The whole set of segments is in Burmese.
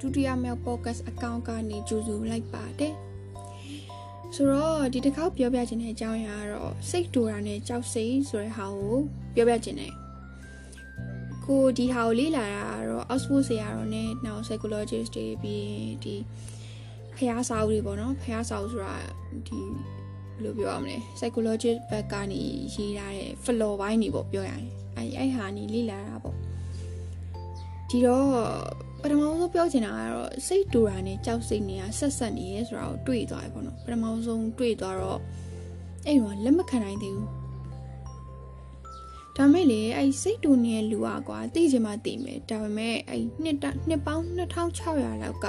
ဒုတိယမြောက် podcast account ကနေကြိုဆိုလိုက်ပါတယ်ဆိုတော့ဒီတစ်ခေါက်ပြောပြခြင်းတဲ့အကြောင်းအရာကတော့စိတ်တူတာနဲ့ကြောက်စိတ်ဆိုတဲ့ဟာကိုပြောပြခြင်းတယ်ကိုဒီဟာကိုလေ့လာတာကတော့ Oxford ဆရာတော်နဲ့နောက် psychologist တွေပြီးဒီဖျားစာအုပ်တွေပေါ့နော်ဖျားစာအုပ်ဆိုတာဒီဘယ်လိုပြောရမလဲ psychologist ဘက်ကနေရေးထားတဲ့ flow ဘိုင်းတွေပေါ့ပြောရရင်အဲအဲ့ဟာနေလေ့လာတာပေါ့ဒီတော့ပ ထမဆုံးပြောချင်တာကတော့စိတ်တူတာနဲ့ကြောက်စိတ်နေရဆက်ဆက်နေရဲဆိုတာကိုတွေ့သွားပြီပေါ့နော်ပထမဆုံးတွေ့သွားတော့အဲ့တော့လက်မခံနိုင်သေးဘူးဒါမဲ့လေအဲ့စိတ်တူနေတဲ့လူอ่ะကွာသိချင်မှသိမယ်ဒါပေမဲ့အဲ့နှစ်နှစ်ပေါင်း2600လောက်က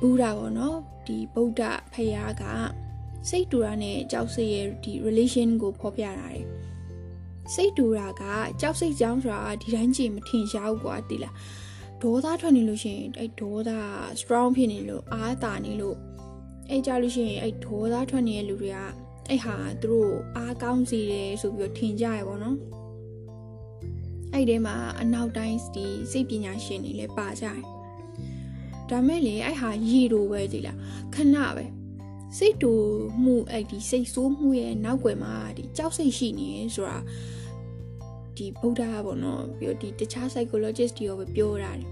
ဘူဒာပေါ့နော်ဒီဗုဒ္ဓဖရာကစိတ်တူတာနဲ့ကြောက်စိတ်ရဲ့ဒီ relation ကိုဖော်ပြတာတယ်စိတ်တူတာကကြောက်စိတ်ကြောင်းဆိုတာဒီတိုင်းကြည့်မထင်ရှားဘူးကွာတိလား ဒေါသထွက်နေလို့ရှိရင်အဲ့ဒေါသ strong ဖြစ်နေလို့အားတာနေလို့အဲ့ကြလို့ရှိရင်အဲ့ဒေါသထွက်နေတဲ့လူတွေကအဲ့ဟာသူတို့အားကောင်းစေတယ်ဆိုပြီးတော့ထင်ကြရပါတော့အဲ့ဒီမှာအနောက်တိုင်းဒီစိတ်ပညာရှင်တွေလည်းပါကြတယ်ဒါမဲ့လေအဲ့ဟာရည်လိုပဲဒီလားခဏပဲစိတ်တူမှုအဲ့ဒီစိတ်ဆိုးမှုရဲ့နောက်ွယ်မှာဒီကြောက်စိတ်ရှိနေဆိုတာ ဒီဗုဒ္ဓပေါ့နော်ပြီးတော့ဒီတခြား psychologist တွေရောပဲပြောတာတယ်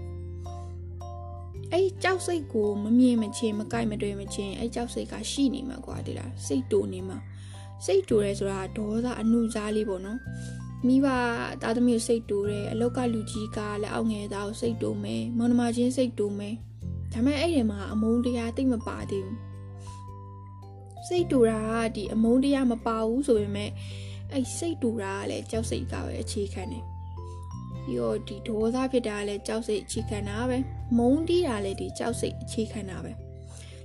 အဲ့ကြောက်စိတ်ကိုမမြင်မချင်းမကိုက်မတွေ့မချင်းအဲ့ကြောက်စိတ်ကရှိနေမှာကွာဒီလားစိတ်တူနေမှာစိတ်တူရဲဆိုတာဒေါသအနုစားလေးပေါ့နော်မိဘသားသမီးကိုစိတ်တူတယ်အလောက်ကလူကြီးကလည်းအောက်ငယ်သားကိုစိတ်တူမယ်မောင်နှမချင်းစိတ်တူမယ်ဒါပေမဲ့အဲ့ဒီမှာအမုန်းတရားတိတ်မပါသေးဘူးစိတ်တူတာကဒီအမုန်းတရားမပါဘူးဆိုပေမဲ့ အဲ့စိတ်တူတာကလည်းကြောက်စိတ်ကပဲအခြေခံတယ်ပြီးတော့ဒီဒေါသဖြစ်တာကလည်းကြောက်စိတ်အခြေခံတာပဲမုန်းတီးတာလည်းဒီကြောက်စိတ်အခြေခံတာပဲ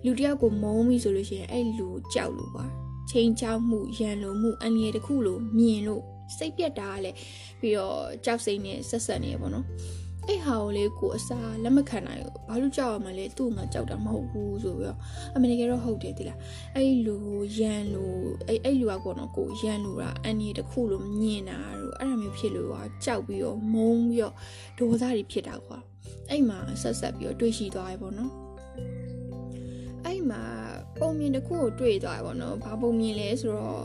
လူတယောက်ကိုမုန်းပြီဆိုလို့ရှိရင်အဲ့လူကြောက်လို့ပါချိန်ချောက်မှုရန်လိုမှုအန္တရာယ်တစ်ခုလိုမြင်လို့စိတ်ပြက်တာကလည်းပြီးတော့ကြောက်စိတ်နဲ့ဆက်ဆက်နေရပေါ့နော် အဲ့ဟာကိုလေကိုအစားလက်မခံနိုင်ဘူးဘာလို့ကြောက်ရမလဲသူ့ငါကြောက်တာမဟုတ်ဘူးဆိုပြီးတော့အမေကြီးတော့ဟုတ်တယ်တိလားအဲ့လူရန်လူအဲ့အဲ့လူကကောနော်ကိုရန်လူတာအန်ဒီတခုလို့မြင်တာတို့အဲ့ဒါမျိုးဖြစ်လို့ကကြောက်ပြီးတော့မုန်းပြီးတော့ဒေါသတွေဖြစ်တာကွာအဲ့မှာဆက်ဆက်ပြီးတော့တွေးရှိသွားရပေါ့နော်အဲ့မှာပုံမြင်တစ်ခုကိုတွေ့သွားရပေါ့နော်ဘာပုံမြင်လဲဆိုတော့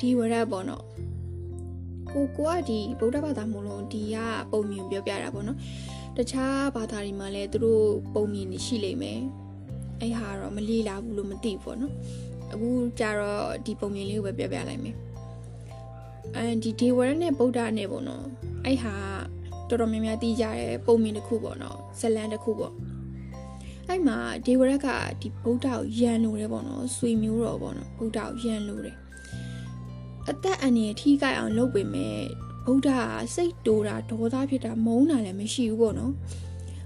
ဒီဝရက်ပေါ့နော် ကိုကိုကဒီဗုဒ္ဓဘာသာမို့လို့ဒီကပုံမြင်ပြောပြတာပေါ့နော်တခြားဘာသာတွေမှာလည်းသူတို့ပုံမြင်နေရှိလိမ့်မယ်အဲ့ဟာတော့မလေးလာဘူးလို့မသိဘူးပေါ့နော်အခုကြတော့ဒီပုံမြင်လေးကိုပဲပြောပြလိုက်မယ်အဲဒီဒေဝရနဲ့ဗုဒ္ဓနဲ့ပေါ့နော်အဲ့ဟာတော်တော်များများသိကြတဲ့ပုံမြင်တစ်ခုပေါ့နော်ဇလန်တစ်ခုပေါ့အဲ့မှာဒေဝရကဒီဗုဒ္ဓကိုယန်လို့တယ်ပေါ့နော်ဆွေမျိုးတော်ပေါ့နော်ဗုဒ္ဓကိုယန်လို့တယ် အသက်အန္တရာယ်ထိခိုက်အောင်လုပ်ပေမဲ့ဗုဒ္ဓကစိတ်တိုးတာဒေါသဖြစ်တာမုန်းတာလည်းမရှိဘူးပေါ့နော်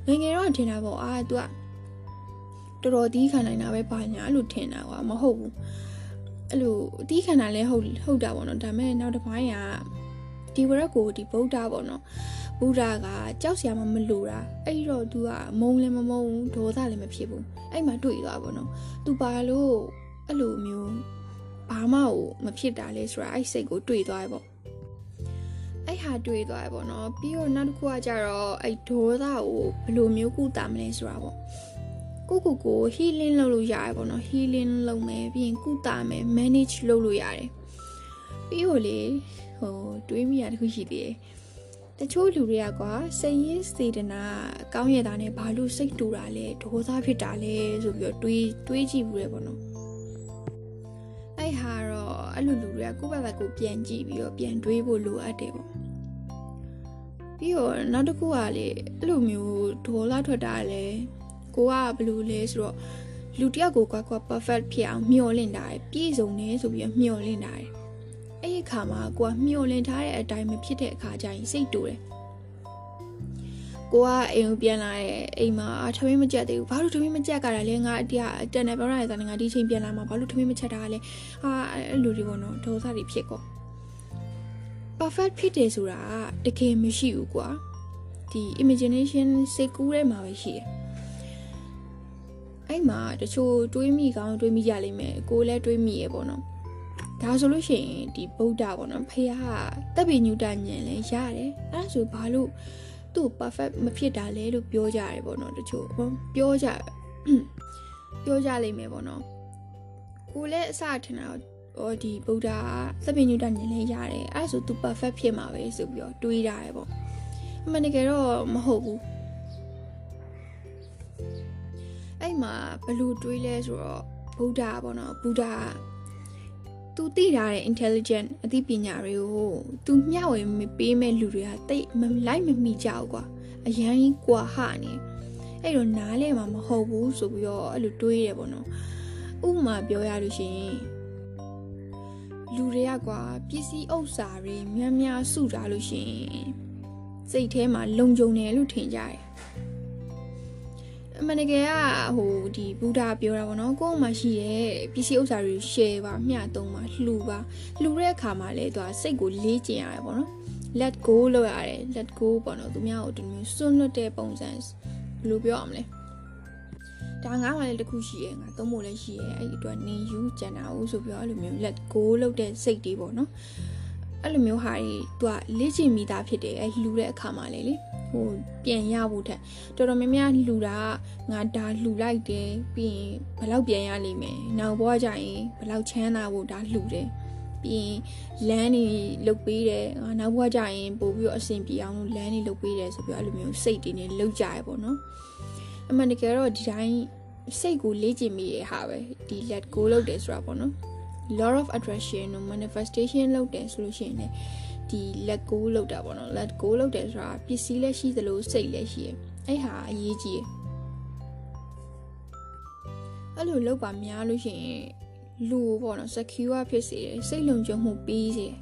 ငငယ်တော့ထင်တာပေါ့အာ तू ကတော်တော်တီးခံနိုင်တာပဲဘာညာအဲ့လိုထင်တာကွာမဟုတ်ဘူးအဲ့လိုတီးခံတာလည်းဟုတ်ဟုတ်တာပေါ့နော်ဒါပေမဲ့နောက်တစ်ပိုင်းကဒီဝရက်ကိုဒီဗုဒ္ဓပေါ့နော်ဗုဒ္ဓကကြောက်စရာမှမလိုတာအဲ့တော့ तू ကမုန်းလည်းမမုန်းဒေါသလည်းမဖြစ်ဘူးအဲ့မှာတွေ့သွားပေါ့နော် तू ပါလို့အဲ့လိုမျိုး ဘာမှမဖြစ်တာလဲဆိုတာအဲ့စိတ်ကိုတွေးသွားရပေါ့အဲ့ဟာတွေးသွားရပေါ့နော်ပြီးတော့နောက်တစ်ခုကကြတော့အဲ့ဒေါသကိုဘယ်လိုမျိုးကုတာမလဲဆိုတာပေါ့ကိုကိုကို healing လုပ်လို့ရတယ်ပေါ့နော် healing လုပ်မယ်ပြီးရင်ကုတာမယ် manage လုပ်လို့ရတယ်ပြီးတော့လေဟိုတွေးမိရတခုရှိသေးတယ်တချို့လူတွေကကွာစိတ်ရင်းစေတနာကောင်းရတာနဲ့ဘာလို့စိတ်တူတာလဲဒေါသဖြစ်တာလဲဆိုပြီးတော့တွေးတွေးကြည့်ဘူးလေပေါ့နော် အဲ့ဟာတော့အဲ့လိုလူတွေကကိုယ့်ဘက်ကကိုပြန်ကြည့်ပြီးတော့ပြန်တွေးဖို့လိုအပ်တယ်ပေါ့ပြီးတော့နောက်တစ်ခုကလေအဲ့လိုမျိုးဒေါ်လာထွက်တာလေကိုကဘယ်လိုလဲဆိုတော့လူတယောက်ကိုကွာကွာ perfect ဖြစ်အောင်မျှော်လင့်တာတယ်ပြည့်စုံနေဆိုပြီးတော့မျှော်လင့်တာတယ်အဲ့ဒီအခါမှာကိုကမျှော်လင့်ထားတဲ့အတိုင်းမဖြစ်တဲ့အခါကျရင်စိတ်တူတယ် ကိုကအိမ်ကိုပြန်လာတဲ့အိမ်မှာထမင်းမကြက်သေးဘူးဘာလို့ထမင်းမကြက်ကတာလဲငါအတရားတန်တယ်ပြောရတဲ့ငါဒီချိန်ပြန်လာမှာဘာလို့ထမင်းမချက်တာလဲဟာအဲ့လိုတွေပေါ့နော်ဒေါသတွေဖြစ်ကော perfect ဖြစ်တယ်ဆိုတာတကယ်မရှိဘူးကွာဒီ imagination စိတ်ကူးထဲမှာပဲရှိတယ်အဲ့မှာတချို့တွေးမိကောင်းတွေးမိကြလိမ့်မယ်ကိုလည်းတွေးမိရပေါ့နော်ဒါဆိုလို့ရှိရင်ဒီဗုဒ္ဓပေါ့နော်ဖះတက်ပီညူတညံလဲရတယ်အဲ့ဒါဆိုဘာလို့ သူ့ perfect မဖြစ်တာလဲလို့ပြောကြတယ်ပေါ့နော်တချို့ပြောကြပြောကြလိမ့်မယ်ပေါ့နော်ကိုလည်းအစထင်တာဟောဒီဗုဒ္ဓသဗ္ဗညုတဉာဏ်လေးရတယ်အဲ့ဒါဆို तू perfect ဖြစ်မှာပဲဆိုပြီးတော့တွေးကြတယ်ပေါ့အမှန်တကယ်တော့မဟုတ်ဘူးအဲ့မှာဘလို့တွေးလဲဆိုတော့ဗုဒ္ဓပေါ့နော်ဗုဒ္ဓ သူသိထားတဲ့ intelligent အသိပညာတွေကိုသူမျှဝေပေးမဲ့လူတွေကတိတ်မလိုက်မမိကြဘူးကွာအရန်ကြီးကွာဟနေအဲ့တော့နားလဲမှာမဟုတ်ဘူးဆိုပြီးတော့အဲ့လိုတွေးရပေါ့နော်ဥပမာပြောရလို့ရှိရင်လူတွေကကွာပစ္စည်းဥစ္စာတွေများများစုထားလို့ရှိရင်စိတ်ထဲမှာလုံခြုံတယ်လို့ထင်ကြတယ် အမှန်တကယ်ကဟိုဒီဘုရားပြောတာပေါ့နော်ကိုယ်မှရှိတဲ့ပစ္စည်းဥစ္စာတွေ share ပါမျှသုံးပါလှူပါလှူတဲ့အခါမှာလေသူကစိတ်ကိုလေးကျင်ရတယ်ပေါ့နော် let go လုပ်ရတယ် let go ပေါ့နော်သူများကိုဒီမျိုးစွန့်လွတ်တဲ့ပုံစံဘယ်လိုပြောရမလဲဒါငါမှလည်းတခုရှိရဲ့ငါသုံးဖို့လည်းရှိရဲ့အဲ့ဒီအတွက်နေယူကြံတာဦးဆိုပြီးတော့အဲ့လိုမျိုး let go လုပ်တဲ့စိတ်တွေပေါ့နော်အဲ့လိုမျိုးဟာတွေသူကလေ့ကျင့်မိသားဖြစ်တယ်အဲ့လှူတဲ့အခါမှာလေလေ ဟိုပြန်ရဖို့ထက်တော်တော်များများလှူတာငါဒါလှူလိုက်တယ်ပြီးရင်ဘယ်လောက်ပြန်ရလိမ့်မယ်နောက်ဘဝကျရင်ဘယ်လောက်ချမ်းသာဖို့ဒါလှူတယ်ပြီးရင်လမ်းနေလုတ်ပေးတယ်ငါနောက်ဘဝကျရင်ပို့ပြီးတော့အဆင်ပြေအောင်လို့လမ်းနေလုတ်ပေးတယ်ဆိုပြီးအဲ့လိုမျိုးစိတ်တွေနဲ့လုတ်ကြရပေါ့နော်အမှန်တကယ်တော့ဒီတိုင်းစိတ်ကိုလေ့ကျင့်မိတဲ့ဟာပဲဒီ let go လုပ်တယ်ဆိုတာပေါ့နော် law of attraction တို့ manifestation လုပ်တယ်ဆိုလို့ရှိရင်လည်း ဒီ let go လုပ်တာပေါ့နော် let go လုပ်တယ်ဆိုတာပစ္စည်းလည်းရှိသလိုစိတ်လည်းရှိရအဲ့ဟာအရေးကြီးအဲ့လိုလုပ်ပါများလို့ရှိရင်လူပေါ့နော် secure ဖြစ်စေတယ်စိတ်လုံခြုံမှုပေးစေတယ်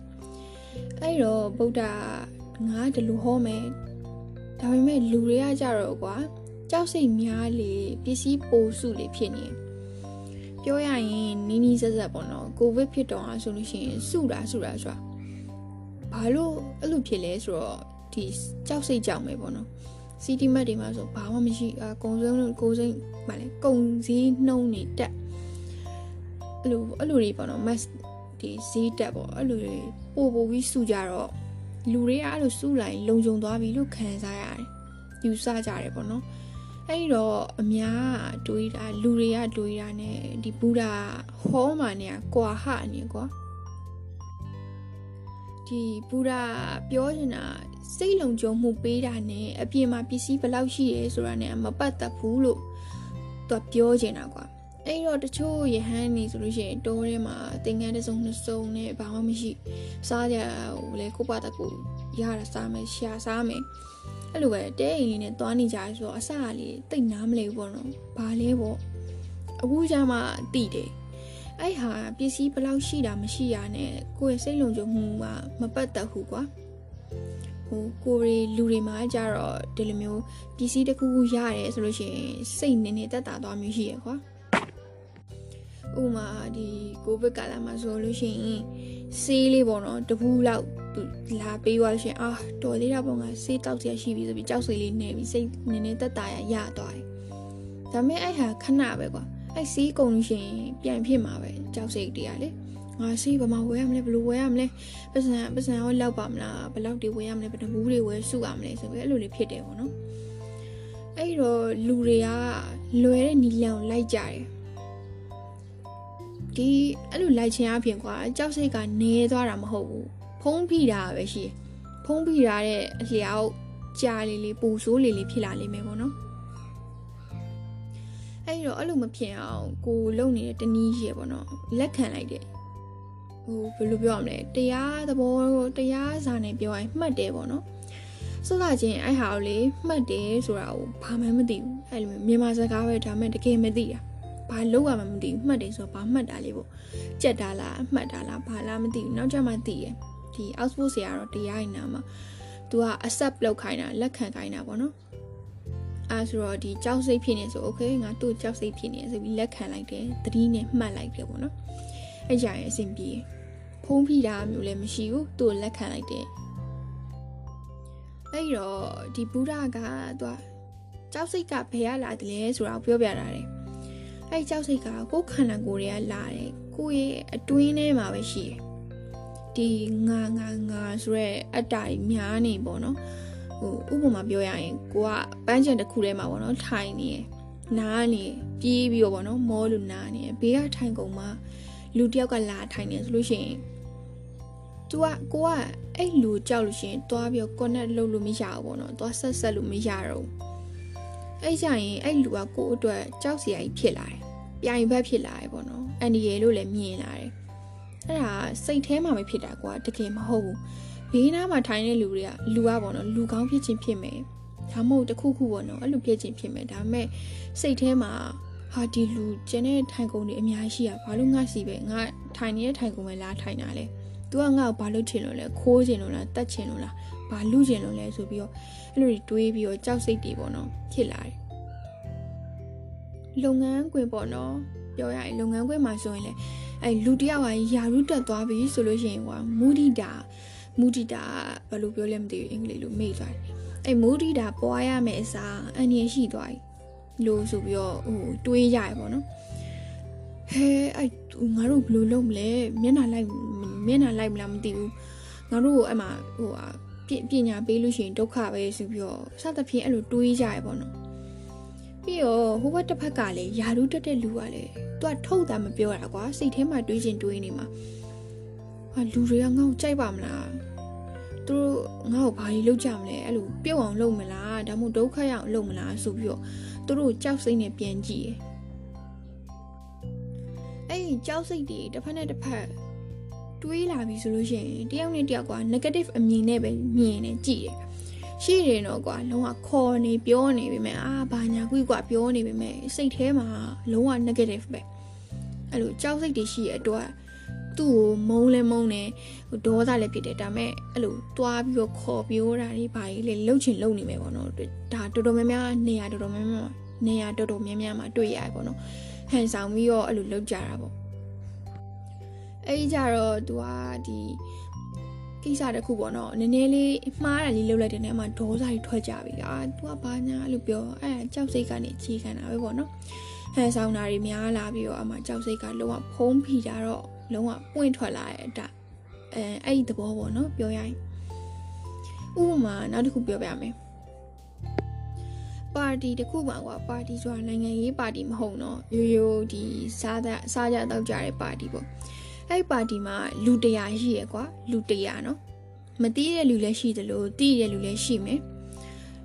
အဲ့တော့ဗုဒ္ဓငါဒီလိုဟောမယ်ဒါပေမဲ့လူတွေကကြတော့ကွာကြောက်စိတ်များလေပစ္စည်းပိုစုလေဖြစ်နေပြောရရင်နီးနီးဆက်ဆက်ပေါ့နော်ကိုဗစ်ဖြစ်တော့ဆိုလို့ရှိရင်စုတာစုတာဆိုတာ ဘာလို့အဲ့လိုဖြစ်လဲဆိုတော့ဒီကြောက်စိတ်ကြောက်မယ်ပေါ့နော်စီတီမတ်တွေမှာဆိုဘာမှမရှိအကုံစုံလို့ကိုစိမ့်ဗာလဲကုံစည်းနှုံးနေတက်အဲ့လိုအဲ့လိုတွေပေါ့နော် mass ဒီဈေးတက်ပေါ့အဲ့လိုတွေပို့ပို့ပြီးစုကြတော့လူတွေကအဲ့လိုစုလိုက်လုံခြုံသွားပြီလို့ခံစားရတယ်ယူဆကြတယ်ပေါ့နော်အဲ့တော့အများတွေးတာလူတွေကတွေးတာ ਨੇ ဒီဘူဒာဟောမှာ ਨੇ ကွာဟနေကွာ ဒီဘူဒာပြောနေတာစိတ်လုံခြုံမှုပေးတာ ਨੇ အပြင်မှာပစ္စည်းဘယ်လောက်ရှိရဲဆိုတာ ਨੇ မပတ်သက်ဘူးလို့သူပြောချင်တာကွာအဲ့တော့တချို့ယဟန်နေဆိုလို့ရှိရင်တိုးထဲမှာတင်ငန်းတစ်စုံနှစ်စုံနဲ့ဘာမှမရှိစားကြဟိုလေကိုပါတကူရတာစားမယ်ရှာစားမယ်အဲ့လိုပဲတဲအိမ်လေးနဲ့သွားနေကြဆိုတော့အစကလေးတိတ်နားမလဲဘူးပေါ့နော်ဘာလဲပေါ့အခုကျမှတိတယ် အဲ့ဟာပစ္စည်းဘယ်လောက်ရှိတာမရှိရနဲ့ကိုယ့်ရဲ့စိတ်လုံခြုံမှုကမပတ်သက်ဘူးကွာဟိုကိုရီလူတွေမှာကြတော့ဒီလိုမျိုးပစ္စည်းတစ်ခုခုရတယ်ဆိုလို့ရှိရင်စိတ်နည်းနည်းတက်တာသွားမျိုးရှိရကွာဥမာဒီကိုဗစ်ကာလမှာဆိုလို့ရှိရင်ဆေးလေးပေါ့နော်တပူးလောက်လာပေးသွားလို့ရှိရင်အာတော်သေးတာပေါ့ငါဆေးတောက်စရာရှိပြီဆိုပြီးကြောက်စိတ်လေးနေပြီးစိတ်နည်းနည်းတက်တာရရသွားတယ်ဒါပေမဲ့အဲ့ဟာခဏပဲကွာ အဲ့ဆေးကုန်လို့ရှိရင်ပြန်ဖြစ်မှာပဲကြောက်စိတ်တွေကလေငါဆေးဘာမှဝယ်ရမလဲဘယ်လိုဝယ်ရမလဲပတ်စံပတ်စံရောလောက်ပါမလားဘယ်လောက်တွေဝယ်ရမလဲဘယ်တဘူးတွေဝယ်စုရမလဲဆိုပြီးအဲ့လိုလေးဖြစ်တယ်ပေါ့နော်အဲ့တော့လူတွေကလွယ်တဲ့နီလန်ကိုလိုက်ကြတယ်ဒီအဲ့လိုလိုက်ခြင်းအပြင်ကွာကြောက်စိတ်ကနေသွားတာမဟုတ်ဘူးဖုံးဖိတာပဲရှိဖုံးဖိတာတဲ့အလျောက်ကြာလေးလေးပူဆိုးလေးလေးဖြစ်လာလိမ့်မယ်ပေါ့နော် အဲ့တော့အဲ့လိုမဖြစ်အောင်ကိုလုံနေတဲ့တနည်းရေပေါ့နော်လက်ခံလိုက်တယ်ဟိုဘယ်လိုပြောရမလဲတရားသဘောတရားစာနဲ့ပြောရင်မှတ်တယ်ပေါ့နော်စသချင်းအဲ့ဟာကိုလေမှတ်တယ်ဆိုတာကိုဘာမှမသိဘူးအဲ့လိုမြန်မာစကားပဲဒါမှတကယ်မသိတာဘာလောက်ရမှမသိဘူးမှတ်တယ်ဆိုတော့ဘာမှတ်တာလေးပေါ့ကြက်တာလားမှတ်တာလားဘာလားမသိဘူးနောက်ကျမှသိရဒီ output ဆရာတော့တရားရင်နာမှာ तू က accept လုပ်ခိုင်းတာလက်ခံခိုင်းတာပေါ့နော် အဲဆိုတော့ဒီကြောက်စိတ်ဖြစ်နေဆို okay ငါသူ့ကြောက်စိတ်ဖြစ်နေဆိုပြီးလက်ခံလိုက်တယ်သတိနဲ့မှတ်လိုက်တယ်ပေါ့နော်အဲ့ကြရင်အဆင်ပြေဖုံးဖိတာမျိုးလည်းမရှိဘူးသူ့လက်ခံလိုက်တယ်အဲ့တော့ဒီဘုရားကသူကကြောက်စိတ်ကဘယ်ရလာတယ်လဲဆိုတာကိုပြောပြတာတယ်အဲ့ကြောက်စိတ်ကကိုယ်ခန္ဓာကိုယ်တွေကလာတယ်ကိုယ့်ရဲ့အတွင်းထဲမှာပဲရှိတယ်ဒီငါငါငါဆိုရဲအတ္တကြီးများနေပေါ့နော် ဟဟိုဥပမာပြောရရင်ကိုကပန်းချင်တစ်ခုထဲမှာပေါ့နော်ထိုင်နေရနားနေပြေးပြီးတော့ပေါ့နော်မောလို့နားနေဘေးကထိုင်ကုန်မှာလူတယောက်ကလာထိုင်နေဆိုလို့ရှိရင် तू ကကိုကအဲ့လူကြောက်လို့ရှိရင်တွားပြီးတော့ connect လုပ်လို့မရဘူးပေါ့နော်တွားဆက်ဆက်လို့မရတော့ဘူးအဲ့ကြရင်အဲ့လူကကိုအတွက်ကြောက်စရာကြီးဖြစ်လာတယ်ပြိုင်ဘက်ဖြစ်လာတယ်ပေါ့နော်အန်ဒီရယ်လို့လည်းမြင်လာတယ်အဲ့ဒါစိတ်ထဲမှာပဲဖြစ်တာကွာတကယ်မဟုတ်ဘူး ဘေးနားမှာထိုင်တဲ့လူတွေကလူကပေါ့နော်လူကောင်းဖြစ်ချင်းဖြစ်မယ်ဒါမှမဟုတ်တခုခုပေါ့နော်အဲ့လိုဖြစ်ချင်းဖြစ်မယ်ဒါပေမဲ့စိတ်ထဲမှာဟာဒီလူကျန်တဲ့ထိုင်ကုန်တွေအများကြီးရှိရဘာလို့ငါစီပဲငါထိုင်နေတဲ့ထိုင်ကုန်ပဲလားထိုင်တာလဲ तू ကငါ့ကိုဘာလို့ချင်လို့လဲခိုးချင်လို့လားတတ်ချင်လို့လားဘာလူချင်လို့လဲဆိုပြီးတော့အဲ့လိုတွေးပြီးတော့ကြောက်စိတ်တွေပေါ့နော်ဖြစ်လာတယ်လုပ်ငန်းခွင်ပေါ့နော်ပြောရရင်လုပ်ငန်းခွင်မှာဆိုရင်လေအဲ့လူတယောက်ကယာရုတက်သွားပြီဆိုလို့ရှိရင်ကွာမူဒီတာ မူဒီတာဘယ်လိုပြောလဲမသိဘူးအင်္ဂလိပ်လိုမေ့သွားတယ်အဲ့မူဒီတာပွားရမယ်အစားအန်ရရှိသွားပြီလို့ဆိုပြီးတော့ဟိုတွေးရရပေါ့နော်ဟဲအဲ့ငါတို့ဘယ်လိုလုပ်မလဲမျက်နှာလိုက်မျက်နှာလိုက်မလားမသိဘူးငါတို့အဲ့မှာဟိုဟာပညာပေးလို့ရှိရင်ဒုက္ခပဲဆိုပြီးတော့စသဖြင့်အဲ့လိုတွေးကြရပေါ့နော်ပြီးတော့ဟိုဘက်တစ်ဖက်ကလည်းယာရုတက်တဲ့လူကလည်းသူကထုတ်တာမပြောတာကွာစိတ်ထဲမှာတွေးချင်တွေးနေမှာဟာလူတွေကငါ့ကိုကြိုက်ပါမလား သူတို့ငါ့ကိုဘာကြီးလုပ်ကြမလဲအဲ့လိုပြုတ်အောင်လုပ်မလားဒါမှမဟုတ်ဒုက္ခရအောင်လုပ်မလားဆိုပြီးတော့သူတို့ကြောက်စိတ်နဲ့ပြန်ကြည့်ရယ်အဲ့ဒီကြောက်စိတ်တွေတစ်ဖက်နဲ့တစ်ဖက်တွေးလာပြီဆိုလို့ရှိရင်တယောက်နဲ့တယောက်က negative အမြင်နဲ့ပဲမြင်နေကြည့်တယ်ရှိတယ်တော့ကွာလုံးဝခေါ်နေပြောနေပြီမဲ့အာဘာညာကွီကွာပြောနေပြီမဲ့စိတ်ထဲမှာလုံးဝ negative ပဲအဲ့လိုကြောက်စိတ်တွေရှိရတော့ သူ့ကိုမုန်းလဲမုန်းနေဟိုဒေါသလည်းဖြစ်တယ်ဒါမဲ့အဲ့လိုတွားပြီးတော့ခေါ်ပြောတာတွေဘာကြီးလေလှုပ်ချင်လှုပ်နေမယ်ပေါ့နော်ဒါတော်တော်များများနေရာတော်တော်များများနေရာတော်တော်များများမှာတွေ့ရတယ်ပေါ့နော်ဟန်ဆောင်ပြီးတော့အဲ့လိုလှုပ်ကြတာပေါ့အဲ့ဒီကြတော့ तू ကဒီကိစ္စတစ်ခုပေါ့နော်နည်းနည်းလေးမှားတာလေးလုပ်လိုက်တဲ့နေရာမှာဒေါသတွေထွက်ကြပြီအာ तू ကဘာညာလို့ပြောအဲ့ကြောက်စိတ်ကနေအခြေခံတာပဲပေါ့နော်ဟန်ဆောင်တာတွေများလာပြီးတော့အမှကြောက်စိတ်ကလုံးဝဖုံးဖိကြတော့ လုံးဝပွင့်ထွက်လာတဲ့အတအဲအဲ့ဒီသဘောပေါ့နော်ပြောရရင်ဥပမာနောက်တစ်ခုပြောပြမယ်ပါတီတစ်ခုပါကွာပါတီဆိုတာနိုင်ငံရေးပါတီမဟုတ်တော့ရိုးရိုးဒီစားတဲ့စားကြတော့ကြတဲ့ပါတီပေါ့အဲ့ပါတီမှာလူတရာရှိရကွာလူတရာနော်မတီးတဲ့လူလည်းရှိတယ်လို့တီးတဲ့လူလည်းရှိမယ်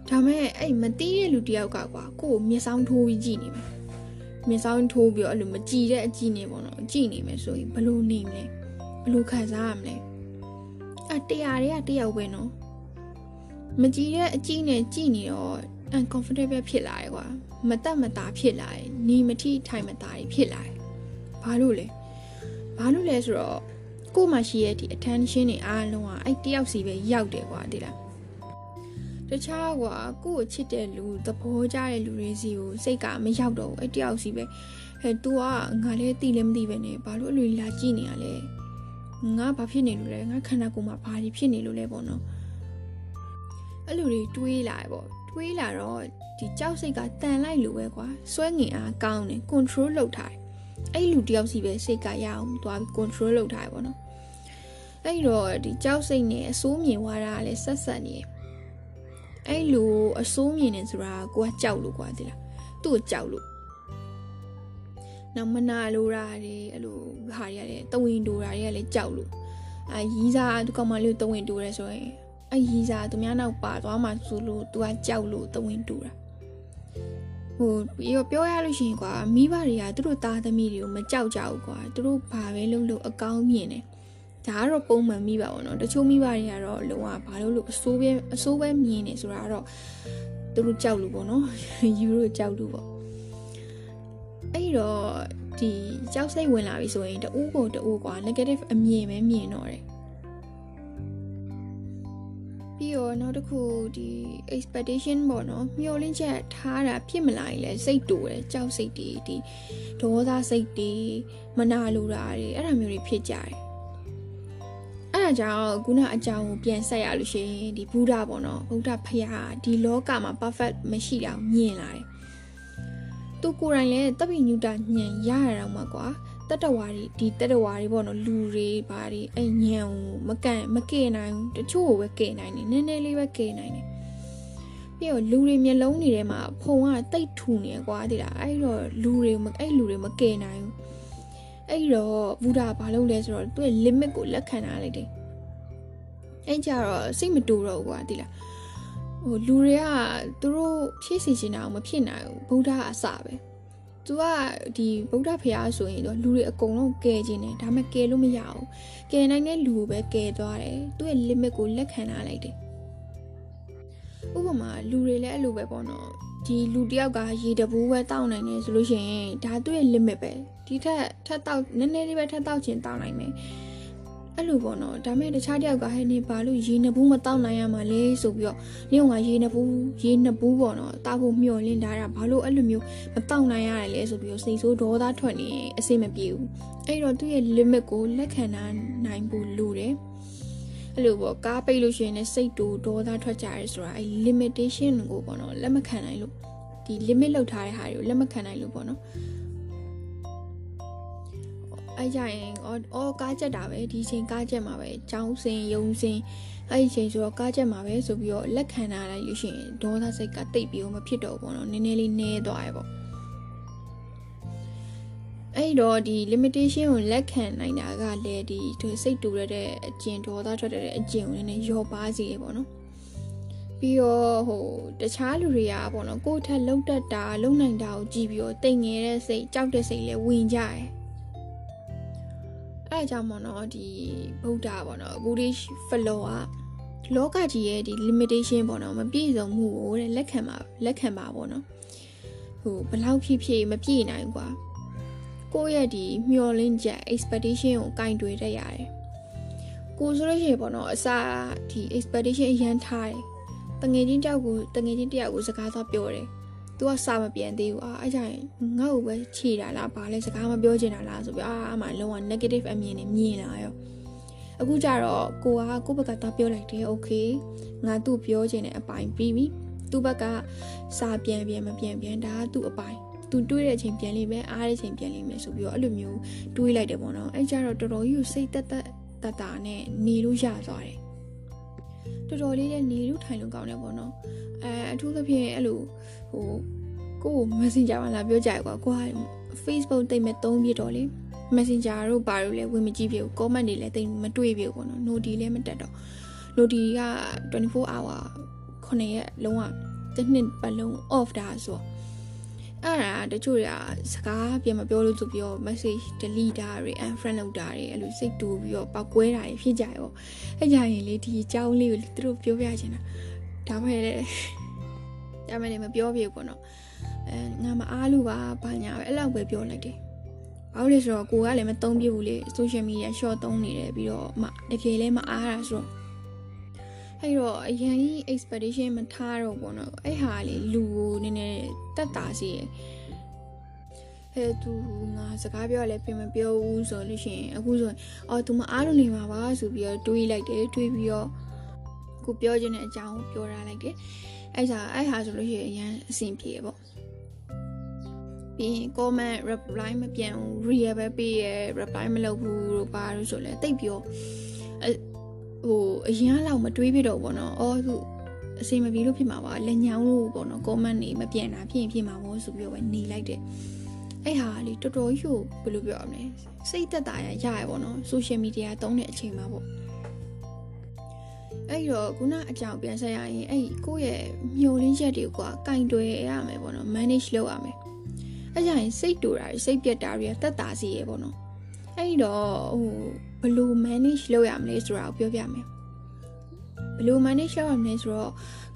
ဒါမဲ့အဲ့မတီးတဲ့လူတယောက်ကကွာကို့ကိုမျက်စောင်းထိုးပြီးကြည့်နေမယ် မျက်စောင်းထိုးပြီးအဲ့လိုမကြည်တဲ့အကြည့်နေပေါ့နော်ကြည့်နေမယ်ဆိုရင်ဘလို့နေမလဲဘလို့ခံစားရမလဲအတရားတွေကတယောက်ပဲနော်မကြည်တဲ့အကြည့်နဲ့ကြည့်နေတော့ uncomfortable ဖြစ်လာတယ်ကွာမတက်မတာဖြစ်လာတယ်နီမထိထိုင်မတာဖြစ်လာတယ်ဘာလို့လဲဘာလို့လဲဆိုတော့ကို့မှာရှိရဲ့ဒီ attention တွေအားလုံးကအဲ့တယောက်စီပဲရောက်တယ်ကွာဒီလား တခြားကွာကို့ကိုချစ်တဲ့လူသဘောကျတဲ့လူတွေစီကိုစိတ်ကမရောက်တော့ဘူးအဲ့တယောက်စီပဲဟဲ့ तू ကငါလည်းသိလည်းမသိပဲနဲ့ဘာလို့အလိုလာကြည့်နေရလဲငါဘာဖြစ်နေလို့လဲငါခန္ဓာကိုယ်မှာဘာတွေဖြစ်နေလို့လဲပေါ့နော်အဲ့လိုတွေတွေးလာပေါ့တွေးလာတော့ဒီကြောက်စိတ်ကတန်လိုက်လို့ပဲကွာစွဲငင်အားကောင်းတယ် control လုပ်ထားတယ်အဲ့လူတယောက်စီပဲစိတ်ကရအောင်သွားပြီး control လုပ်ထားရပါတော့အဲ့တော့ဒီကြောက်စိတ်နဲ့အစိုးမြင်သွားတာလည်းဆက်ဆက်နေ အဲ့လူအစိုးမြင်နေဆိုတာကိုကကြောက်လို့ကွာဒီလားသူ့ကိုကြောက်လို့နောက်မနာလိုတာတွေအဲ့လိုဟာတွေရတယ်တဝင်းတိုတာတွေကလည်းကြောက်လို့အာရီးစားသူကောင်မလေးတဝင်းတိုတယ်ဆိုရင်အရီးစားသူများနောက်ပါသွားမှဆိုလို့သူကကြောက်လို့တဝင်းတိုတာဟိုပြောပြောရလို့ရှိရင်ကွာမိဘတွေကသူတို့သားသမီးတွေကိုမကြောက်ကြဘူးကွာသူတို့ဘာပဲလုပ်လို့အကောင်းမြင်တယ် ဒါကတော့ပုံမှန်မိပါဘောနော်တချို့မိဘတွေကတော့လုံးဝဘာလို့လို့အစိုးပဲအစိုးပဲမြင်နေဆိုတာကတော့သူတို့ကြောက်လို့ပေါ့နော်ယူတို့ကြောက်လို့ပေါ့အဲ့တော့ဒီကြောက်စိတ်ဝင်လာပြီဆိုရင်တူးကိုတူးကွာ negative အမြင်ပဲမြင်တော့တယ်ပြီးတော့နောက်တစ်ခုဒီ expectation ပေါ့နော်မျှော်လင့်ချက်ထားတာဖြစ်မလာရင်လည်းစိတ်တူတယ်ကြောက်စိတ်တွေဒီဒေါသစိတ်တွေမနာလိုတာတွေအဲ့ဒါမျိုးတွေဖြစ်ကြတယ်အဲ့ ဒါကြောင့်ခုနအကြောင်းကိုပြန်ဆက်ရလို့ရှိရင်ဒီဘုရားပေါ့နော်ဘုရားဖရာဒီလောကမှာ perfect မရှိတာမြင်လာတယ်သူကိုယ်တိုင်လည်းတပိညုတညံရရတော့မှာကွာတတဝါတွေဒီတတဝါတွေပေါ့နော်လူတွေဘာတွေအဲ့ညံကိုမကန်မကဲနိုင်ဘူးတချို့ကိုပဲကဲနိုင်တယ်နည်းနည်းလေးပဲကဲနိုင်တယ်ပြီးတော့လူတွေမျက်လုံးတွေထဲမှာဖုံကတိတ်ထူနေကွာတိလားအဲ့တော့လူတွေမအဲ့လူတွေမကယ်နိုင်ဘူး အဲ့တော့ဘုရားဘာလုပ်လဲဆိုတော့သူ့ရဲ့ limit ကိုလက်ခံထားလိုက်တယ်အဲ့ကြတော့စိတ်မတူတော့ဘူးကွာတိလားဟိုလူတွေကသူတို့ဖြည့်စီချင်တာမဖြစ်နိုင်ဘူးဘုရားအစပဲသူကဒီဗုဒ္ဓဖရာဆိုရင်တော့လူတွေအကုန်လုံးကယ်ခြင်းတယ်ဒါပေမဲ့ကယ်လို့မရဘူးကယ်နိုင်တဲ့လူကိုပဲကယ်သွားတယ်သူ့ရဲ့ limit ကိုလက်ခံထားလိုက်တယ်ဥပမာလူတွေလည်းအဲ့လိုပဲပေါ့နော် ဒီလူတယောက်ကရေတဘူးပဲတောက်နိုင်တယ်ဆိုလို့ရှိရင်ဒါသူ့ရဲ့ limit ပဲဒီထက်ထက်တောက်နည်းနည်းလေးပဲထက်တောက်ခြင်းတောက်နိုင်မယ်အဲ့လိုပေါ့နော်ဒါမဲ့တခြားတယောက်ကဟဲ့နေဘာလို့ရေနှစ်ဘူးမတောက်နိုင်ရမှာလဲဆိုပြီးတော့နေကရေနှစ်ဘူးရေနှစ်ဘူးပေါ့နော်တောက်ဖို့မျှော်လင့်ထားတာဘာလို့အဲ့လိုမျိုးမတောက်နိုင်ရတယ်လဲဆိုပြီးတော့စိတ်ဆိုးဒေါသထွက်နေအစိမ့်မပြေဘူးအဲ့တော့သူ့ရဲ့ limit ကိုလက်ခံနိုင်ဖို့လိုတယ် အဲ့လိုပေါ့ကားပိတ်လို့ရှိရင်လည်းစိတ်တူဒေါသထွက်ကြရဲဆိုတာအဲ့ limitation ကိုပေါ့နော်လက်မခံနိုင်လို့ဒီ limit လောက်ထားတဲ့ဟာတွေကိုလက်မခံနိုင်လို့ပေါ့နော်အဲ့ကြရင်အော်အော်ကားချက်တာပဲဒီချိန်ကားချက်မှာပဲចောင်းစင်ယုံစင်အဲ့ဒီချိန်ဆိုတော့ကားချက်မှာပဲဆိုပြီးတော့လက်ခံထားလိုက်လို့ရှိရင်ဒေါသစိတ်ကတိတ်ပြီးတော့မဖြစ်တော့ဘူးပေါ့နော်နည်းနည်းလေးနည်းသွားရပေါ့ အဲ့တော့ဒီ limitation ကိုလက်ခံနိုင်တာကလည်းဒီသူစိတ်တူရတဲ့အကျင့်ဒေါသထွက်တဲ့အကျင့်ကိုနည်းနည်းရောပါစေရပေါ့နော်ပြီးတော့ဟိုတခြားလူတွေကပေါ့နော်ကိုယ့်ထက်လုံတတ်တာလုံနိုင်တာကိုကြည့်ပြီးတော့တိမ်ငယ်တဲ့စိတ်ကြောက်တဲ့စိတ်လည်းဝင်ကြတယ်အဲအကြောင်းပေါ့နော်ဒီဗုဒ္ဓပေါ့နော် Buddhist flow ကလောကကြီးရဲ့ဒီ limitation ပေါ့နော်မပြည့်စုံမှုကိုတဲ့လက်ခံပါလက်ခံပါပေါ့နော်ဟိုဘလောက်ဖြစ်ဖြစ်မပြည့်နိုင်ကွာ ကိုယ့်ရဲ့ဒီမျောလင့်ချက် expectation ကိုကင်တွေတတ်ရတယ်ကိုဆိုလို့ရှိရင်ပေါ့နော်အစားဒီ expectation အရန်ထားတယ်တငယ်ချင်းတယောက်ကိုတငယ်ချင်းတယောက်ကိုစကားသွားပြောတယ်သူကစာမပြန်သေးဘူးအာအဲ့ကြရင်ငါ့ကိုပဲခြေတာလားဘာလဲစကားမပြောချင်တာလားဆိုပြီးအာအမှလုံးဝ negative အမြင်နဲ့မြင်လာရောအခုကျတော့ကိုကကိုယ့်ဘက်ကသွားပြောလိုက်တယ် okay ငါသူ့ပြောချင်တဲ့အပိုင်းပြီးပြီသူ့ဘက်ကစာပြန်ပြန်မပြန်ပြန်ဒါကသူ့အပိုင်း သူတွေးတဲ့အချိန်ပြန်လိမ့်မယ်အားတဲ့အချိန်ပြန်လိမ့်မယ်ဆိုပြီးတော့အဲ့လိုမျိုးတွေးလိုက်တယ်ပေါ့နော်အဲ့ကြတော့တော်တော်ကြီးကိုစိတ်သက်သက်တတနဲ့နေလို့ရသွားတယ်တော်တော်လေးနဲ့နေလို့ထိုင်လို့ကောင်းတယ်ပေါ့နော်အဲအထူးသဖြင့်အဲ့လိုဟိုကိုကို Messenger မှာလာပြောကြရကွာကိုက Facebook တိတ်မဲ့သုံးပြတော့လေ Messenger တို့ဘာလို့လဲဝင်မကြည့်ပြဘူး comment တွေလည်းတိတ်မတွေ့ပြဘူးပေါ့နော် Noti လည်းမတက်တော့ Noti က24 hour 9ရက်လုံးဝတစ်နှစ်ပတ်လုံး off တာဆို အဲ့ဒါတချို့တွေကစကားပြန်မပြောလို့ဆိုပြီးတော့ message delete တာတွေ unfriend လုပ်တာတွေအဲ့လိုစိတ်တူပြီးတော့ပောက်ကွဲတာတွေဖြစ်ကြရောအဲ့ကြရင်လေဒီအကြောင်းလေးကိုသူတို့ပြောပြချင်တာဒါမှလည်းဒါမှလည်းမပြောပြဘူးပေါ့နော်အဲငါမအားလို့ပါဘာညာပဲအဲ့လောက်ပဲပြောလိုက်တယ်ဘာလို့လဲဆိုတော့ကိုကလည်းမသုံးပြဘူးလေ social media short သုံးနေတယ်ပြီးတော့မတကယ်လည်းမအားတာဆိုတော့ အဲ့တော့အရင်ကြီး expectation မထားတော့ပေါ့နော်အဲ့ဟာလေလူကိုနည်းနည်းတက်တာစီရယ်ဟဲ့သူငါစကားပြောလဲပြင်မပြောဘူးဆိုလို့ရှိရင်အခုဆိုရင်အော်သူမအားလို့နေမှာပါဆိုပြီးတော့တွေးလိုက်တယ်တွေးပြီးတော့ကိုပြောချင်တဲ့အကြောင်းကိုပြောထားလိုက်တယ်အဲ့ဒါအဲ့ဟာဆိုလို့ရှိရင်အရင်အဆင်ပြေပေါ့ပြီးရင် comment reply မပြန်ဘူး real ပဲပေးရ reply မလုပ်ဘူးလို့ပါလို့ဆိုလဲတိတ်ပြော ဟိုအရင်လောက်မတွေးပြတော့ဘောနော်အော်သူအစီမပြေလို့ဖြစ်မှာပါလက်ညောင်းလို့ပေါ့နော် comment နေမပြန်တာဖြစ်ရင်ဖြစ်မှာပေါ့ဆိုပြီးတော့ပဲနေလိုက်တယ်အဲ့ဟာလေတော်တော်ကြီးကိုဘယ်လိုပြောရမလဲစိတ်သက်သာရရရပေါ့နော် social media သုံးတဲ့အချိန်မှာပေါ့အဲ့တော့ခုနအကြောင်းပြန်ဆက်ရရင်အဲ့ကိုယ့်ရဲ့မျောလင်းချက်တွေကကင်တွယ်ရမယ်ပေါ့နော် manage လုပ်ရမယ်အဲ့ကြရင်စိတ်တူတာတွေစိတ်ပြက်တာတွေတက်တာစီရပေါ့နော် အဲ့တော့ဟိုဘယ်လို manage လုပ်ရမလဲဆိုတာကိုပြောပြမယ်ဘယ်လို manage လုပ်ရမလဲဆိုတော့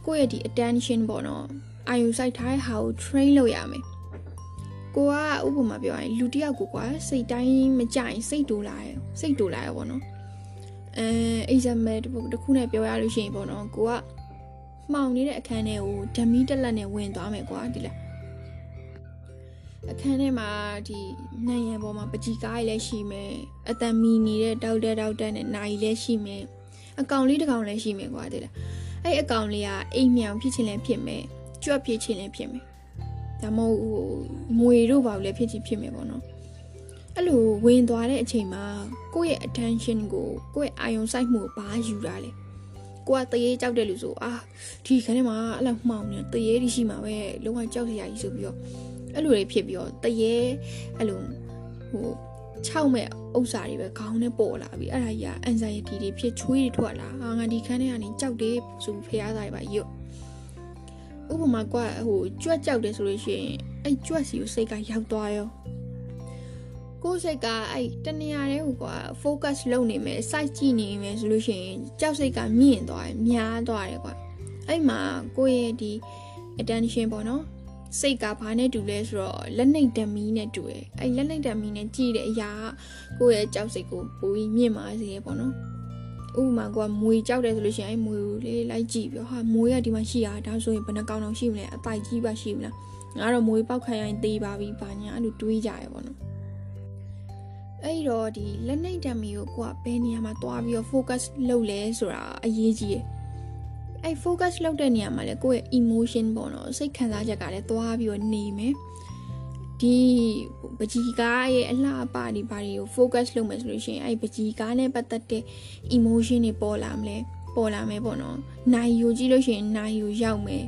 ကိုယ့်ရဲ့ဒီ attention ပေါ့နော်အာယုစိုက်ထားတဲ့ဟာကို train လုပ်ရမယ်ကိုကဥပမာပြောရရင်လူတစ်ယောက်ကိုကွာစိတ်တိုင်းမကြရင်စိတ်တူလာရယ်စိတ်တူလာရယ်ပေါ့နော်အဲ example တစ်ခုနဲ့ပြောရလို့ရှိရင်ပေါ့နော်ကိုကမှောင်နေတဲ့အခန်းထဲကိုဓမီတက်လက်နဲ့ဝင်သွားမယ်ကွာဒီလား အခန်းထဲမှာဒီနိုင်ရန်ပေါ်မှာပကြီကားကြီးလည်းရှိမယ်အတန်မီနေတဲ့တောက်တဲ့တောက်တဲ့နဲ့နိုင်လည်းရှိမယ်အကောင်လေးတစ်ကောင်လည်းရှိမယ်ကွာဒီလားအဲ့အကောင်လေးကအိမ်မြောင်ဖြစ်ချင်းလည်းဖြစ်မယ်ကြွက်ဖြစ်ချင်းလည်းဖြစ်မယ်ဒါမဟုတ်ဟိုမွေတို့ဘာလို့လဲဖြစ်ချင်ဖြစ်မယ်ပေါ့နော်အဲ့လိုဝင်သွားတဲ့အချိန်မှာကိုယ့်ရဲ့ attention ကိုကိုယ့်ရဲ့အာယုံစိုက်မှုကိုဘာယူတာလဲကိုကတရေကြောက်တဲ့လူဆိုအာဒီခန်းထဲမှာအဲ့လိုမှောင်နေတရေဒီရှိမှာပဲလုံးဝကြောက်စရာကြီးဆိုပြီးတော့ အဲ့လိုတွေဖြစ်ပြီးတော့တရေအဲ့လိုဟို6မဲ့ဥစ္စာတွေပဲခေါင်းနဲ့ပေါ်လာပြီးအဲ့ဒါကြီးက anxiety တွေဖြစ်ချွေးတွေထွက်လာအာငါဒီခန်းထဲကနေကြောက်တယ်ဆိုဖျားသားတွေပါရွတ်ဥပမာကွာဟိုကြွက်ကြောက်တယ်ဆိုလို့ရှိရင်အဲ့ကြွက်စီကိုစိတ်ကရောက်သွားရောကိုယ်စိတ်ကအဲ့တနေရာတဲ့ဟိုကွာ focus လုပ်နေမယ် site ကြည့်နေမယ်ဆိုလို့ရှိရင်ကြောက်စိတ်ကမြင့်သွားတယ်များသွားတယ်ကွာအဲ့မှာကိုယ့်ရဲ့ဒီ attention ပေါ့နော် စိတ်ကဘာနဲ့တူလဲဆိုတော့လက်နှိပ်ဓမီနဲ့တူတယ်အဲ့လက်နှိပ်ဓမီနဲ့ကြည့်တဲ့အရာကကိုယ့်ရဲ့ကြောက်စိတ်ကိုပိုပြီးမြင့်မာစေရပေါ့နော်ဥပမာကမွေကြောက်တယ်ဆိုလို့ရှိရင်အဲ့မွေကိုလေးလိုက်ကြည့်ပြီးဟာမွေကဒီမှာရှိရတာဒါဆိုရင်ဘယ်နှကောင်တောင်ရှိမလဲအပိုက်ကြီးပါရှိမလားငါတော့မွေပေါက်ခိုင်းရင်သေးပါပြီဘာညာအဲ့လိုတွေးကြရပေါ့နော်အဲ့တော့ဒီလက်နှိပ်ဓမီကိုကိုကဘယ်နေရာမှာတွားပြီးတော့ focus လုပ်လဲဆိုတာအရေးကြီးတယ် အဲ့ focus လုပ်တဲ့နေရာမှာလေကိုယ့်ရဲ့ emotion ပေါ့နော်စိတ်ခံစားချက်ကလည်းတွားပြီးတော့နေမယ်ဒီပကြီးကားရဲ့အလှအပဒီဘာတွေကို focus လုပ်မယ်ဆိုလို့ရှိရင်အဲ့ပကြီးကားနဲ့ပတ်သက်တဲ့ emotion တွေပေါ်လာမလဲပေါ်လာမယ်ပေါ့နော်နိုင်ယူကြည့်လို့ရှိရင်နိုင်ယူရောက်မယ်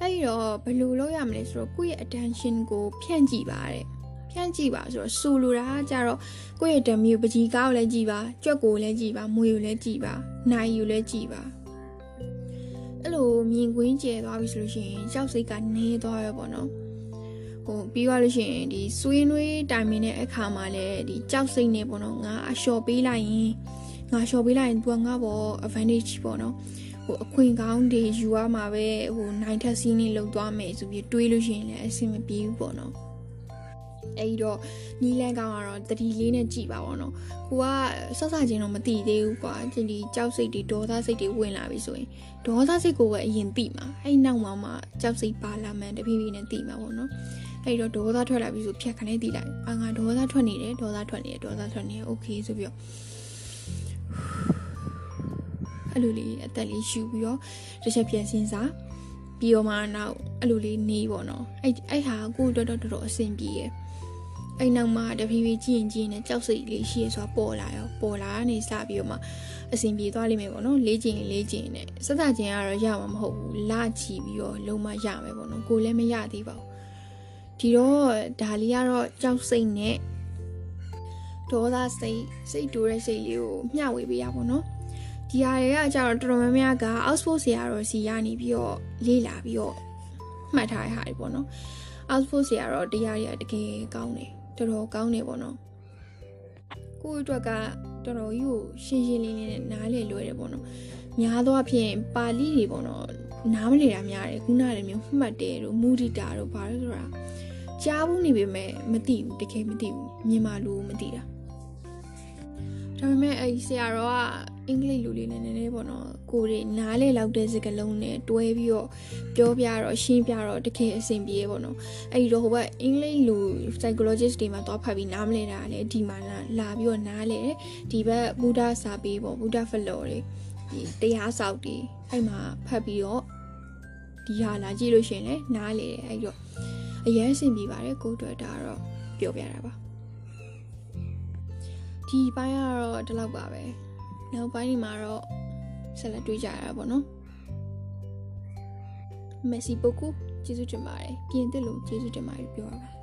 အဲ့တော့ဘယ်လိုလုပ်ရမလဲဆိုတော့ကိုယ့်ရဲ့ attention ကိုဖြန့်ကြည့်ပါတဲ့ ဖြန့်ကြည့်ပါဆိုတော့စူလိုတာကြတော့ကိုယ့်ရဲ့ဓမျိုးပကြီးကားကိုလည်းကြည့်ပါကြွက်ကိုလည်းကြည့်ပါမွေကိုလည်းကြည့်ပါနိုင်ယူလည်းကြည့်ပါအဲ့လိုမြင်ကွင်းကျဲသွားပြီဆိုလို့ရှိရင်ကြောက်စိတ်ကနေသွားရောပေါ့နော်ဟိုပြီးသွားလို့ရှိရင်ဒီဆွေးနွေးတိုင်မင်းတဲ့အခါမှာလည်းဒီကြောက်စိတ်နေပေါ့နော်ငါအလျှော်ပေးလိုက်ရင်ငါလျှော်ပေးလိုက်ရင် तू ငါပေါ့ advantage ပေါ့နော်ဟိုအခွင့်ကောင်းတွေယူရမှာပဲဟိုနိုင်ထက်စီးနေလောက်သွားမယ်ဆိုပြီးတွေးလို့ရှိရင်လည်းအဆင်မပြေဘူးပေါ့နော် အဲ့တော့နီးလန်းကောင်းကတော့တတိလေးနဲ့ကြည်ပါပေါ့နော်ကိုကဆော့ဆချင်းတော့မတိသေးဘူးကွာဒီကြောက်စိတ်တွေဒေါသစိတ်တွေဝင်လာပြီဆိုရင်ဒေါသစိတ်ကိုပဲအရင်သိမှာအဲ့နောက်မှမှကြောက်စိတ်ပါလာမှန်းတဖြည်းဖြည်းနဲ့သိမှာပေါ့နော်အဲ့တော့ဒေါသထွက်လာပြီဆိုဖြတ်ခနဲ့သိလိုက်အာငါဒေါသထွက်နေတယ်ဒေါသထွက်နေတယ်ဒေါသထွက်နေတယ်โอเคဆိုပြီးတော့အဲ့လိုလေးအသက်လေးရှူပြီးတော့တစ်ချက်ပြန်စဉ်းစားပြီးတော့မှနောက်အဲ့လိုလေးနေပေါ့နော်အဲ့အဲ့ဟာကိုတော်တော်တော်တော်အဆင်ပြေရဲ့ အဲ့နောက်မှာတဖြည်းဖြည်းကြည့်ရင်ကြည့်ရင်ကြောက်စိတ်လေးရှိရဆိုတာပေါ်လာရောပေါ်လာနေစပြီးတော့မှအဆင်ပြေသွားလိမ့်မယ်ပေါ့နော်လေးကျင်လေးကျင်နဲ့စသချင်းကတော့ရမှာမဟုတ်ဘူးလာချီပြီးတော့လုံးမရမယ်ပေါ့နော်ကိုလည်းမရသေးပါဘူးဒီတော့ဒါလေးကတော့ကြောက်စိတ်နဲ့ဒေါသစိတ်စိတ်တူတဲ့စိတ်လေးကိုမျှဝေပေးရပါတော့ဒီဟာတွေကကြတော့တော်တော်များများက output ဆရာတော်စီရနေပြီးတော့လေးလာပြီးတော့မှတ်ထားတဲ့ဟာတွေပေါ့နော် output ဆရာတော်တရားတွေကတကယ်ကောင်းတယ် တော်တော်ကောင်းတယ်ပေါ့နော်ကိုယ့်အတွက်ကတော်တော်ကြီးကိုရှင်းရှင်းလင်းလင်းနဲ့နားလည်လွယ်တယ်ပေါ့နော်များသောအားဖြင့်ပါဠိတွေပေါ့နော်နားမလည်တာများတယ်ခုနကလည်းမျိုးမှတ်တယ်တို့မူဒိတာတို့ဘာလို့ဆိုတာကြားဘူးနေပေမဲ့မသိဘူးတကယ်မသိဘူးမြန်မာလူမသိတာဒါပေမဲ့အဲ့ဆရာတော်က အင်္ဂလိပ်လူလေးနဲ့နည်းနည်းပေါ့နော်ကိုတွေနားလေလောက်တဲ့စကားလုံးနဲ့တွဲပြီးတော့ပြောပြတော့ရှင်းပြတော့တကယ်အဆင်ပြေပေါ့နော်အဲ့ဒီတော့ဟိုဘက်အင်္ဂလိပ်လူ psychologist တွေမှာသွားဖတ်ပြီးနားမလဲတာလေဒီမှာလာပြီးတော့နားလေတယ်ဒီဘက်ဘုဒ္ဓစာပေပေါ့ဘုဒ္ဓဖလော်တွေဒီတရားဆောက်တွေအဲ့မှာဖတ်ပြီးတော့ဒီဟာလာကြည့်လို့ရှင်လေနားလေတယ်အဲ့တော့အရင်အဆင်ပြေပါတယ်ကိုတွေ့တာတော့ပြောပြတာပါဒီပိုင်းကတော့ဒီလောက်ပါပဲ နောက်ပိုင်းဒီမှာတော့ဆက်လက်တွေ့ကြရတာပေါ့နော် Merci beaucoup ကျေးဇူးတင်ပါတယ်ပြင်သစ်လို့ကျေးဇူးတင်ပါတယ်ပြောရပါ